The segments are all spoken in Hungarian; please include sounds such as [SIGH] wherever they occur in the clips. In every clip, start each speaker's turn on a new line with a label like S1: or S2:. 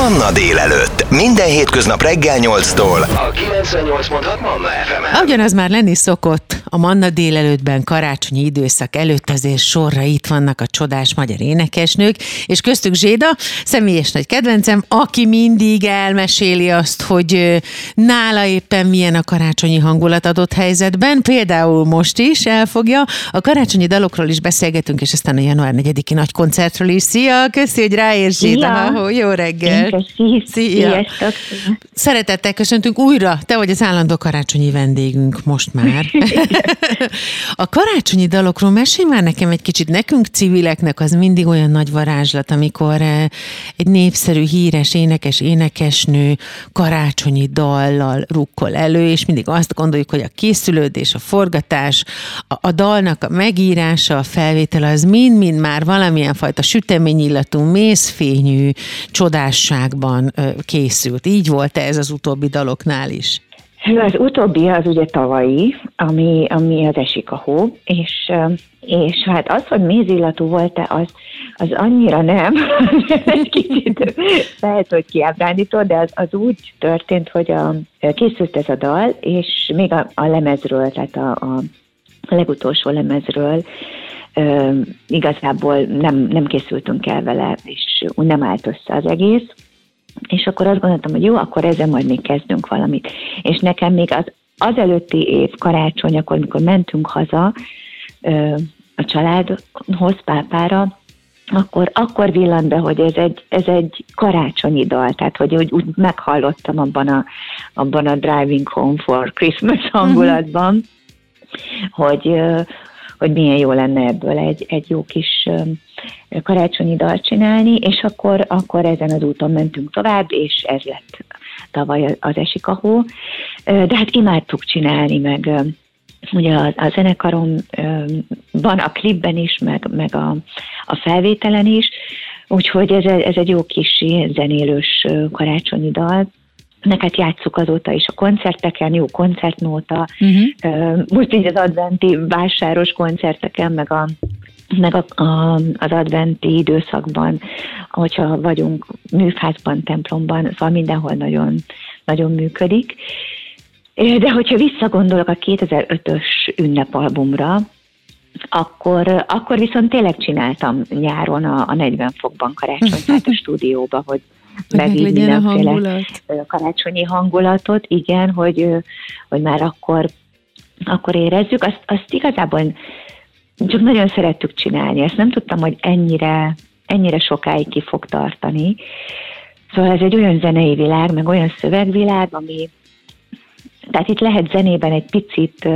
S1: Manna délelőtt. Minden hétköznap reggel 8-tól. A 98.6 Manna fm
S2: Ugyanaz már lenni szokott. A Manna délelőttben karácsonyi időszak előtt azért sorra itt vannak a csodás magyar énekesnők, és köztük Zséda, személyes nagy kedvencem, aki mindig elmeséli azt, hogy nála éppen milyen a karácsonyi hangulat adott helyzetben. Például most is elfogja. A karácsonyi dalokról is beszélgetünk, és aztán a január 4-i nagy koncertről is. Szia, köszi, hogy ráérsz, Zséda.
S3: Szia.
S2: Ahó, Jó reggel.
S3: Köszi.
S2: Szia.
S3: Sziasztok.
S2: Szeretettel köszöntünk újra, te vagy az állandó karácsonyi vendégünk most már. [LAUGHS] A karácsonyi dalokról mesélj már nekem egy kicsit. Nekünk civileknek az mindig olyan nagy varázslat, amikor eh, egy népszerű, híres énekes, énekesnő karácsonyi dallal rukkol elő, és mindig azt gondoljuk, hogy a készülődés, a forgatás, a, a dalnak a megírása, a felvétel az mind-mind már valamilyen fajta süteményillatú, mészfényű csodásságban ö, készült. Így volt ez az utóbbi daloknál is?
S3: Az utóbbi az ugye tavalyi, ami, ami az esik a hó, és, és hát az, hogy mézillatú volt-e, az, az annyira nem, [LAUGHS] egy kicsit lehet, hogy kiábrándító, de az, az úgy történt, hogy a, készült ez a dal, és még a, a lemezről, tehát a, a legutolsó lemezről igazából nem, nem készültünk el vele, és úgy nem állt össze az egész. És akkor azt gondoltam, hogy jó, akkor ezzel majd még kezdünk valamit. És nekem még az, az előtti év karácsony, akkor, amikor mentünk haza ö, a családhoz, pápára, akkor, akkor villant be, hogy ez egy, ez egy karácsonyi dal, tehát hogy úgy, úgy meghallottam abban a, abban a Driving Home for Christmas hangulatban, hogy, ö, hogy milyen jó lenne ebből egy, egy jó kis karácsonyi dalt csinálni, és akkor, akkor ezen az úton mentünk tovább, és ez lett tavaly az Esik a hó. De hát imádtuk csinálni, meg ugye a, a zenekarom ö, van a klipben is, meg, meg a, a felvételen is, úgyhogy ez, ez egy jó kis zenélős karácsonyi dal. Neket játsszuk azóta is a koncerteken, jó koncertnóta,
S2: Uh-huh.
S3: Most így az adventi vásáros koncerteken, meg a meg a, a, az adventi időszakban, hogyha vagyunk műfázban, templomban, szóval mindenhol nagyon, nagyon működik. De hogyha visszagondolok a 2005-ös ünnepalbumra, akkor, akkor viszont tényleg csináltam nyáron a, a 40 fokban karácsonyfát a [LAUGHS] stúdióba, hogy
S2: Hogy
S3: meg így
S2: meglegyen a
S3: mindenféle
S2: hangulat.
S3: karácsonyi hangulatot, igen, hogy, hogy már akkor, akkor érezzük. Azt, azt igazából csak nagyon szerettük csinálni. Ezt nem tudtam, hogy ennyire, ennyire sokáig ki fog tartani. Szóval ez egy olyan zenei világ, meg olyan szövegvilág, ami tehát itt lehet zenében egy picit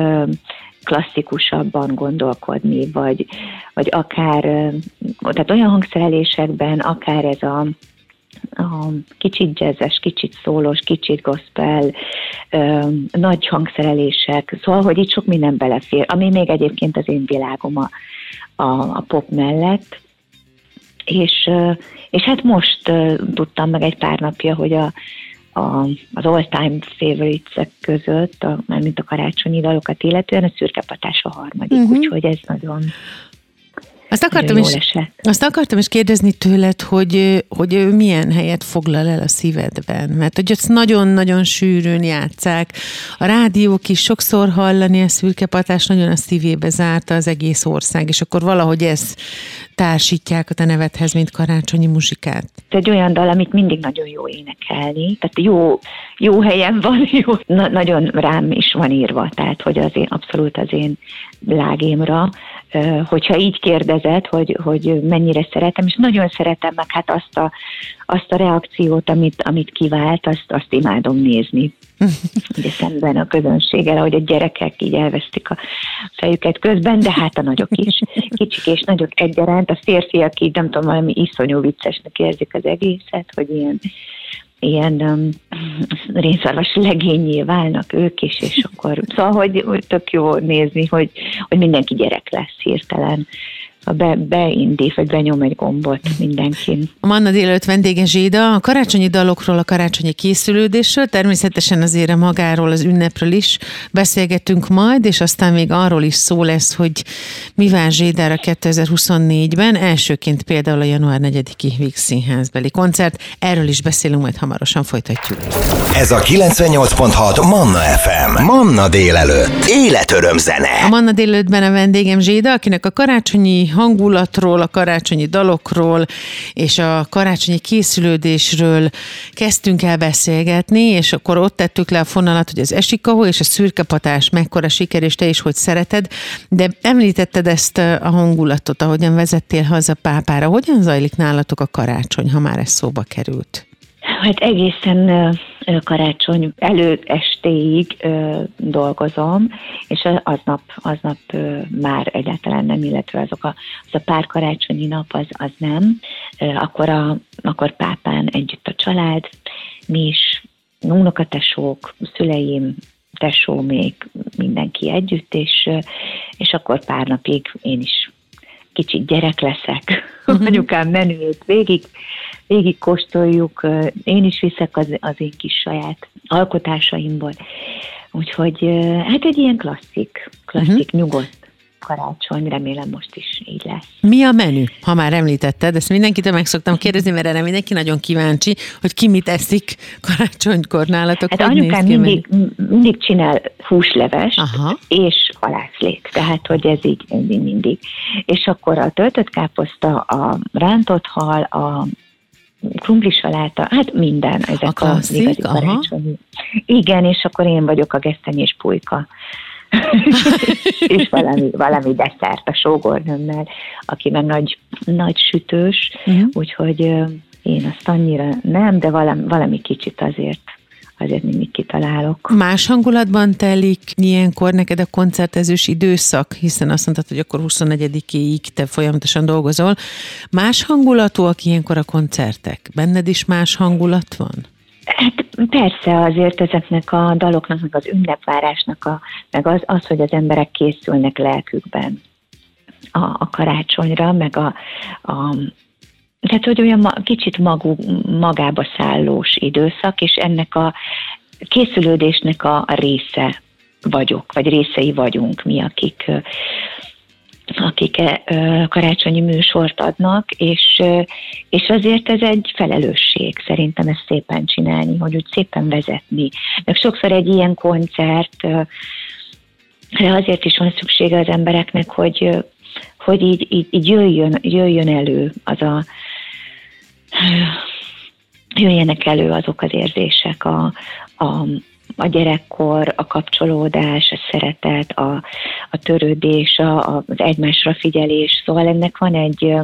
S3: klasszikusabban gondolkodni, vagy, vagy akár, tehát olyan hangszerelésekben, akár ez a kicsit jazzes, kicsit szólós, kicsit gospel, nagy hangszerelések, szóval, hogy itt sok minden belefér, ami még egyébként az én világom a, a, a pop mellett, és, és hát most tudtam meg egy pár napja, hogy a, a, az all-time favorites között, a, mint a karácsonyi dalokat illetően, a szürkepatás a harmadik, uh-huh. úgyhogy ez nagyon,
S2: Azt akartam, is,
S3: esett.
S2: azt akartam is kérdezni tőled, hogy, hogy milyen helyet foglal el a szívedben, mert hogy azt nagyon-nagyon sűrűn játszák. A rádiók is sokszor hallani a szürkepatás nagyon a szívébe zárta az egész ország, és akkor valahogy ezt társítják a te nevedhez, mint karácsonyi muzsikát.
S3: Egy olyan dal, amit mindig nagyon jó énekelni, tehát jó, jó helyen van, [LAUGHS] jó, na, nagyon rám is van írva, tehát hogy az én, abszolút az én lágémra, hogyha így kérdezed, hogy, hogy mennyire szeretem, és nagyon szeretem meg hát azt a, azt a reakciót, amit, amit kivált, azt, azt imádom nézni. [LAUGHS] Ugye szemben a közönséggel, ahogy a gyerekek így elvesztik a fejüket közben, de hát a nagyok is, [LAUGHS] kicsik és nagyok egyaránt, a férfiak így nem tudom, valami iszonyú viccesnek érzik az egészet, hogy ilyen ilyen um, rénszarvas legényé válnak ők is, és akkor [LAUGHS] szóval, hogy, hogy tök jó nézni, hogy, hogy mindenki gyerek lesz hirtelen. Ha be, beindít, vagy benyom egy gombot mindenki.
S2: A Manna délőtt vendége Zséda, a karácsonyi dalokról, a karácsonyi készülődésről, természetesen azért a magáról, az ünnepről is beszélgetünk majd, és aztán még arról is szó lesz, hogy mi vár Zsédára 2024-ben, elsőként például a január 4-i Víg Színházbeli koncert. Erről is beszélünk, majd hamarosan folytatjuk.
S1: Ez a 98.6 Manna FM. Manna délelőtt. Életöröm zene.
S2: A Manna délőttben a vendégem Zséda, akinek a karácsonyi hangulatról, a karácsonyi dalokról és a karácsonyi készülődésről kezdtünk el beszélgetni, és akkor ott tettük le a fonalat, hogy az esikahó és a szürkepatás mekkora siker, és te is hogy szereted, de említetted ezt a hangulatot, ahogyan vezettél haza pápára. Hogyan zajlik nálatok a karácsony, ha már ez szóba került?
S3: Hát egészen karácsony előestéig dolgozom, és aznap, aznap már egyáltalán nem, illetve azok a, az a pár karácsonyi nap az, az nem. Akkor, a, akkor pápán együtt a család, mi is, unokatesók, szüleim, tesó még mindenki együtt, és, és akkor pár napig én is kicsit gyerek leszek, uh-huh. [LAUGHS] anyukám menüjét végig, végig kóstoljuk, én is viszek az, az én kis saját alkotásaimból. Úgyhogy hát egy ilyen klasszik, klasszik, uh-huh. nyugodt karácsony, remélem most is így lesz.
S2: Mi a menü, ha már említetted? Ezt mindenkitől meg szoktam kérdezni, mert erre mindenki nagyon kíváncsi, hogy ki mit eszik karácsonykor nálatok.
S3: Hát anyukám mindig, mindig csinál húsleves Aha. és halászlét, tehát hogy ez így mindig, mindig. És akkor a töltött káposzta, a rántott hal, a krumpli saláta, hát minden ezek a, a igazi karácsonyi. Igen, és akkor én vagyok a gesztenyés pulyka. [LAUGHS] és valami, valami desszert a sógornőmmel, aki meg nagy, nagy sütős, uh-huh. úgyhogy én azt annyira nem, de valami, valami kicsit azért azért mindig kitalálok.
S2: Más hangulatban telik ilyenkor neked a koncertezős időszak, hiszen azt mondtad, hogy akkor 24-ig te folyamatosan dolgozol. Más hangulatúak ilyenkor a koncertek? Benned is más hangulat van?
S3: Hát persze azért ezeknek a daloknak, meg az ünnepvárásnak, a, meg az, az, hogy az emberek készülnek lelkükben a, a karácsonyra, meg a, a tehát, hogy olyan kicsit magú, magába szállós időszak, és ennek a készülődésnek a része vagyok, vagy részei vagyunk mi, akik akik karácsonyi műsort adnak, és, és azért ez egy felelősség szerintem ezt szépen csinálni, hogy úgy szépen vezetni. Meg sokszor egy ilyen koncert, azért is van szüksége az embereknek, hogy, hogy így, így, így jöjjön, jöjjön elő az a jöjjenek elő azok az érzések, a, a, a gyerekkor, a kapcsolódás, a szeretet, a, a törődés, a, az egymásra figyelés. Szóval ennek van egy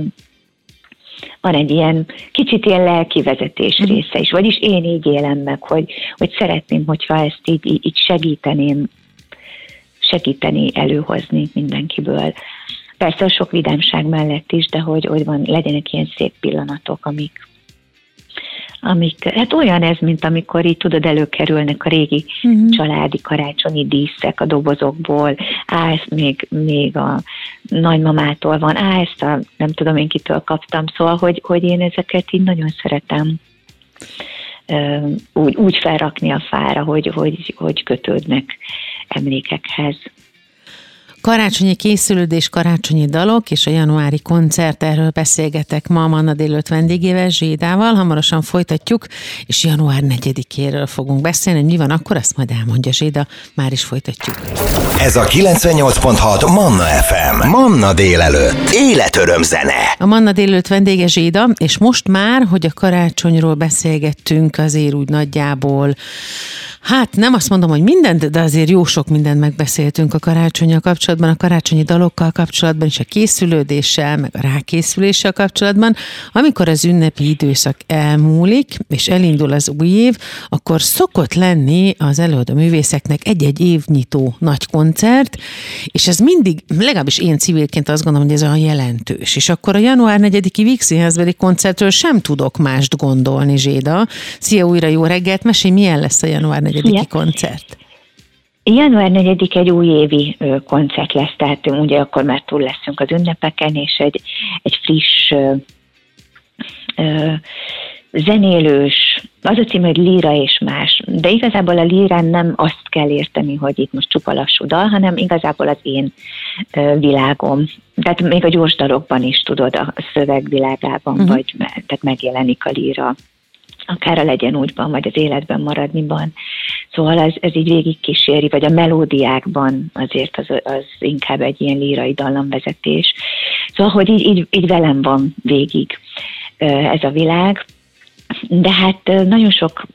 S3: van egy ilyen kicsit ilyen lelki vezetés mm. része is, vagyis én így élem meg, hogy, hogy szeretném, hogyha ezt így, így segíteném, segíteni előhozni mindenkiből. Persze a sok vidámság mellett is, de hogy, hogy van, legyenek ilyen szép pillanatok, amik, amik, hát olyan ez, mint amikor így tudod, előkerülnek a régi uh-huh. családi karácsonyi díszek a dobozokból, á, ezt még, még a nagymamától van, á, ezt a nem tudom én kitől kaptam, szóval, hogy, hogy én ezeket így nagyon szeretem úgy, úgy felrakni a fára, hogy, hogy, hogy kötődnek emlékekhez.
S2: Karácsonyi készülődés, karácsonyi dalok és a januári koncert, erről beszélgetek ma Manna délőtt vendégével, Zsédával. Hamarosan folytatjuk, és január 4-éről fogunk beszélni. Mi van akkor, azt majd elmondja Zséda. Már is folytatjuk.
S1: Ez a 98.6 Manna FM. Manna délelőtt. Életöröm zene.
S2: A Manna délőtt vendége Zséda, és most már, hogy a karácsonyról beszélgettünk, azért úgy nagyjából Hát nem azt mondom, hogy mindent, de azért jó sok mindent megbeszéltünk a karácsonyjal kapcsolatban, a karácsonyi dalokkal kapcsolatban, és a készülődéssel, meg a rákészüléssel kapcsolatban. Amikor az ünnepi időszak elmúlik, és elindul az új év, akkor szokott lenni az előadó művészeknek egy-egy évnyitó nagy koncert, és ez mindig, legalábbis én civilként azt gondolom, hogy ez olyan jelentős. És akkor a január 4-i Vígszínházbeli koncertről sem tudok mást gondolni, Zséda. Szia újra, jó reggelt, mesélj, milyen lesz a január negyedik koncert.
S3: Január 4 egy újévi koncert lesz, tehát ugye akkor már túl leszünk az ünnepeken, és egy, egy friss zenélős, az a cím, hogy líra és más, de igazából a lírán nem azt kell érteni, hogy itt most csupa lassú dal, hanem igazából az én világom. Tehát még a gyors dalokban is tudod, a szövegvilágában, uh-huh. vagy tehát megjelenik a líra akár a legyen úgyban, vagy az életben maradniban. Szóval ez, ez így végig vagy a melódiákban azért az, az inkább egy ilyen lírai dallamvezetés. Szóval, hogy így, így, így velem van végig ez a világ, de hát nagyon sok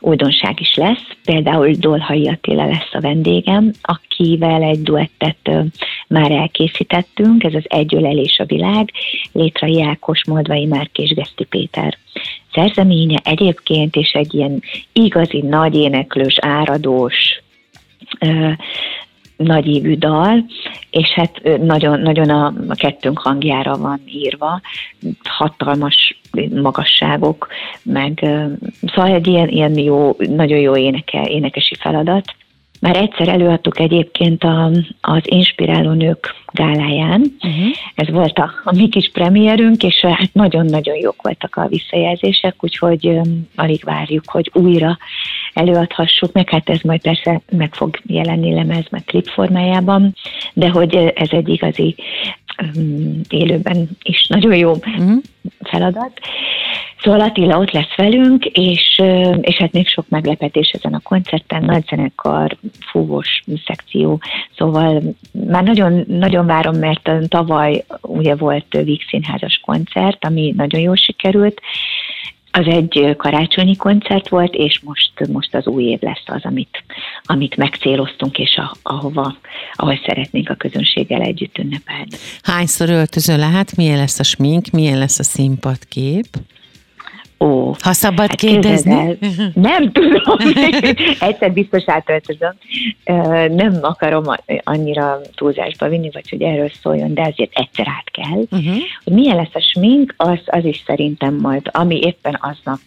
S3: újdonság is lesz, például Dolhai Attila lesz a vendégem, akivel egy duettet már elkészítettünk, ez az Egyölelés a világ, Létrai Ákos, Moldvai Márk és Geszti Péter szerzeménye egyébként, és egy ilyen igazi nagy éneklős, áradós, nagy évű dal, és hát nagyon, nagyon a, a kettőnk hangjára van írva, hatalmas magasságok, meg szóval egy ilyen, ilyen jó, nagyon jó éneke, énekesi feladat. Már egyszer előadtuk egyébként a, az Inspiráló Nők gáláján. Uh-huh. Ez volt a, a mi kis premierünk, és hát nagyon-nagyon jók voltak a visszajelzések, úgyhogy um, alig várjuk, hogy újra előadhassuk, meg hát ez majd persze meg fog jelenni lemez, meg klip formájában, de hogy ez egy igazi um, élőben is nagyon jó uh-huh. feladat. Szóval Attila ott lesz velünk, és, és hát még sok meglepetés ezen a koncerten, nagy zenekar, fúvós szekció, szóval már nagyon, nagyon várom, mert tavaly ugye volt Víg Színházas koncert, ami nagyon jól sikerült, az egy karácsonyi koncert volt, és most, most az új év lesz az, amit, amit megcéloztunk, és a, ahova, ahol szeretnénk a közönséggel együtt ünnepelni.
S2: Hányszor öltözöl lehet? Milyen lesz a smink? Milyen lesz a színpadkép?
S3: Ó,
S2: ha szabad hát kérdezni? El,
S3: nem tudom, [LAUGHS] egyszer biztos átöltözöm. Nem akarom annyira túlzásba vinni, vagy hogy erről szóljon, de azért egyszer át kell. Uh-huh. Hogy milyen lesz a smink, az, az is szerintem majd, ami éppen aznap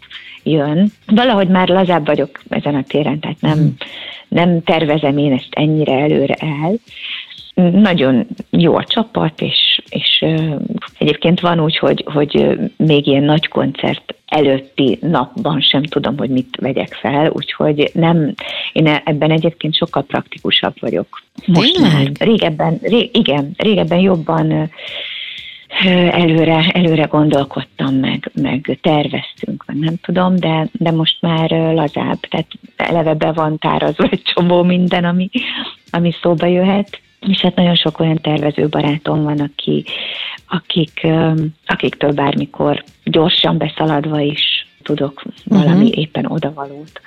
S3: jön. Valahogy már lazább vagyok ezen a téren, tehát nem, uh-huh. nem tervezem én ezt ennyire előre el, nagyon jó a csapat, és, és egyébként van úgy, hogy, hogy még ilyen nagy koncert előtti napban sem tudom, hogy mit vegyek fel, úgyhogy nem, én ebben egyébként sokkal praktikusabb vagyok.
S2: Most már.
S3: Régebben, ré, igen, régebben jobban előre, előre gondolkodtam, meg, meg terveztünk, meg nem tudom, de, de most már lazább, tehát eleve be van tárazva egy csomó minden, ami, ami szóba jöhet és hát nagyon sok olyan tervező barátom van, aki, akik, akiktől bármikor gyorsan beszaladva is tudok valami uh-huh. éppen odavalót,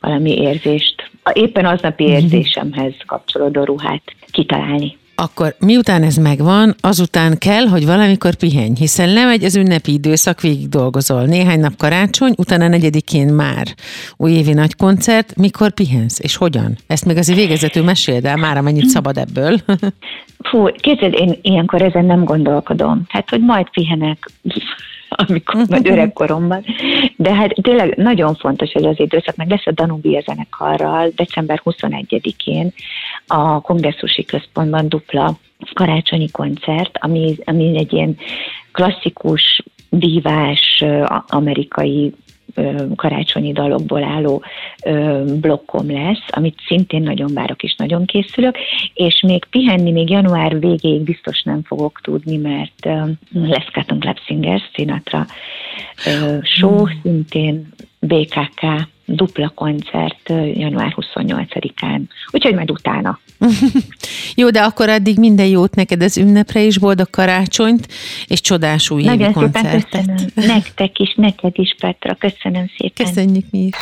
S3: valami érzést, éppen aznapi uh-huh. érzésemhez kapcsolódó ruhát kitalálni
S2: akkor miután ez megvan, azután kell, hogy valamikor pihenj, hiszen lemegy az ünnepi időszak, végig dolgozol. Néhány nap karácsony, utána negyedikén már újévi nagy koncert. Mikor pihensz, és hogyan? Ezt még azért végezetül meséld el, már amennyit szabad ebből. [LAUGHS]
S3: Fú, képzeld, én ilyenkor ezen nem gondolkodom. Hát, hogy majd pihenek [LAUGHS] amikor nagy öregkoromban. De hát tényleg nagyon fontos ez az időszak, meg lesz a Danubia zenekarral december 21-én a kongresszusi központban dupla karácsonyi koncert, ami, ami egy ilyen klasszikus, dívás, amerikai karácsonyi dalokból álló blokkom lesz, amit szintén nagyon várok és nagyon készülök, és még pihenni még január végéig biztos nem fogok tudni, mert lesz Cotton Club Singers, Sinatra show, mm. szintén BKK dupla koncert január 28-án, úgyhogy majd utána. [LAUGHS]
S2: Jó, de akkor addig minden jót neked az ünnepre is, boldog karácsonyt, és csodás új évi koncertet.
S3: Nektek is, neked is, Petra, köszönöm szépen.
S2: Köszönjük mi is.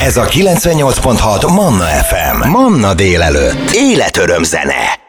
S1: Ez a 98.6 Manna FM. Manna délelőtt. Életöröm zene.